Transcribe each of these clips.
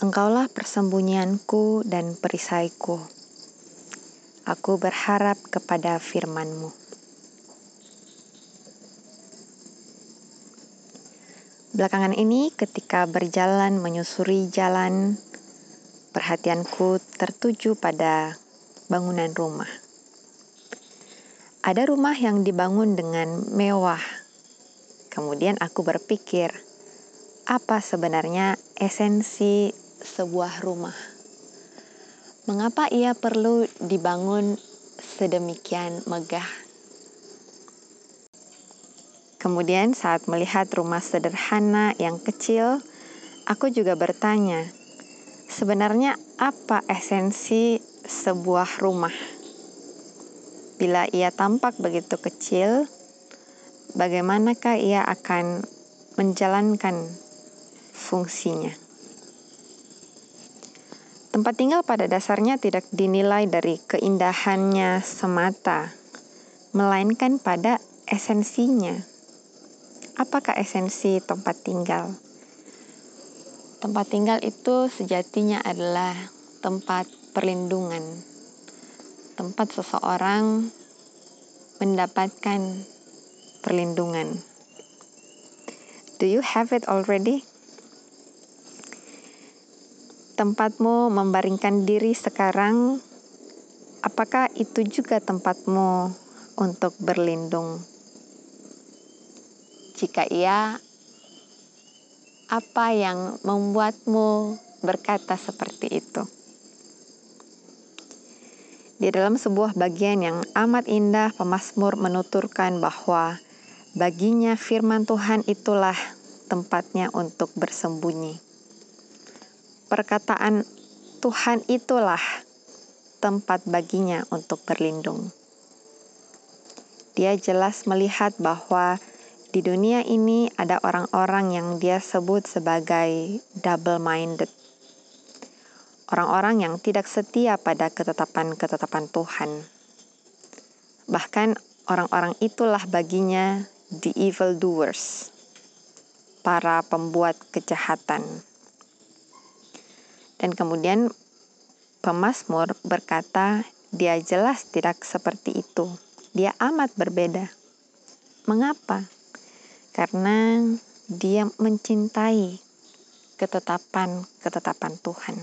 Engkaulah persembunyianku dan perisaiku. Aku berharap kepada firman-Mu. Belakangan ini ketika berjalan menyusuri jalan, perhatianku tertuju pada bangunan rumah. Ada rumah yang dibangun dengan mewah. Kemudian aku berpikir, apa sebenarnya esensi sebuah rumah. Mengapa ia perlu dibangun sedemikian megah? Kemudian, saat melihat rumah sederhana yang kecil, aku juga bertanya, sebenarnya apa esensi sebuah rumah? Bila ia tampak begitu kecil, bagaimanakah ia akan menjalankan fungsinya? Tempat tinggal pada dasarnya tidak dinilai dari keindahannya semata, melainkan pada esensinya. Apakah esensi tempat tinggal? Tempat tinggal itu sejatinya adalah tempat perlindungan, tempat seseorang mendapatkan perlindungan. Do you have it already? Tempatmu membaringkan diri sekarang, apakah itu juga tempatmu untuk berlindung? Jika iya, apa yang membuatmu berkata seperti itu? Di dalam sebuah bagian yang amat indah, pemazmur menuturkan bahwa baginya firman Tuhan itulah tempatnya untuk bersembunyi perkataan Tuhan itulah tempat baginya untuk berlindung. Dia jelas melihat bahwa di dunia ini ada orang-orang yang dia sebut sebagai double-minded. Orang-orang yang tidak setia pada ketetapan-ketetapan Tuhan. Bahkan orang-orang itulah baginya the evil doers, para pembuat kejahatan. Dan kemudian pemazmur berkata, dia jelas tidak seperti itu. Dia amat berbeda. Mengapa? Karena dia mencintai ketetapan-ketetapan Tuhan.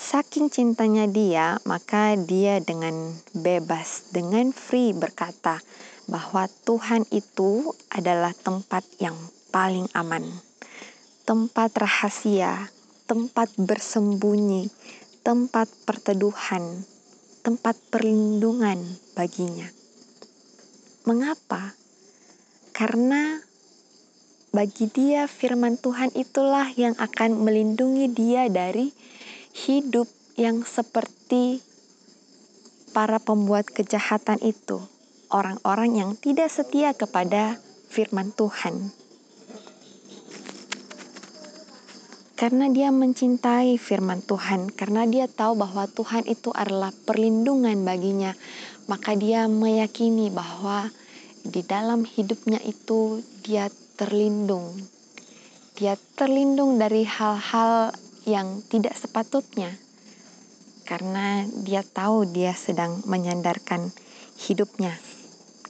Saking cintanya dia, maka dia dengan bebas, dengan free berkata bahwa Tuhan itu adalah tempat yang paling aman, tempat rahasia, tempat bersembunyi, tempat perteduhan, tempat perlindungan baginya. Mengapa? Karena bagi dia firman Tuhan itulah yang akan melindungi dia dari hidup yang seperti para pembuat kejahatan itu, orang-orang yang tidak setia kepada firman Tuhan. Karena dia mencintai firman Tuhan, karena dia tahu bahwa Tuhan itu adalah perlindungan baginya, maka dia meyakini bahwa di dalam hidupnya itu dia terlindung. Dia terlindung dari hal-hal yang tidak sepatutnya, karena dia tahu dia sedang menyandarkan hidupnya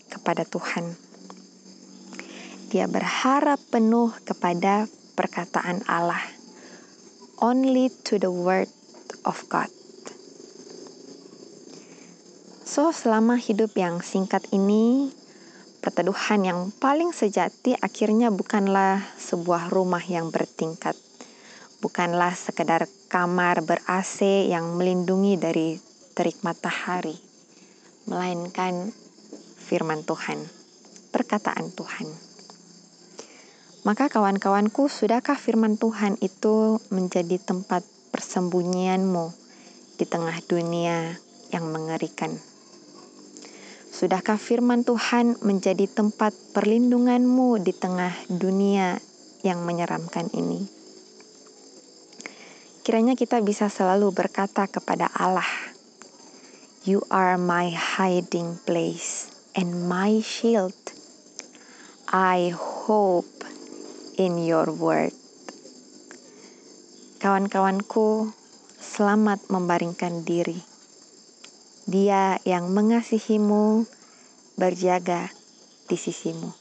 kepada Tuhan. Dia berharap penuh kepada perkataan Allah only to the word of God. So, selama hidup yang singkat ini, perteduhan yang paling sejati akhirnya bukanlah sebuah rumah yang bertingkat. Bukanlah sekedar kamar ber-AC yang melindungi dari terik matahari, melainkan firman Tuhan, perkataan Tuhan. Maka kawan-kawanku, sudahkah firman Tuhan itu menjadi tempat persembunyianmu di tengah dunia yang mengerikan? Sudahkah firman Tuhan menjadi tempat perlindunganmu di tengah dunia yang menyeramkan ini? Kiranya kita bisa selalu berkata kepada Allah, You are my hiding place and my shield. I hope in your word. Kawan-kawanku, selamat membaringkan diri. Dia yang mengasihimu berjaga di sisimu.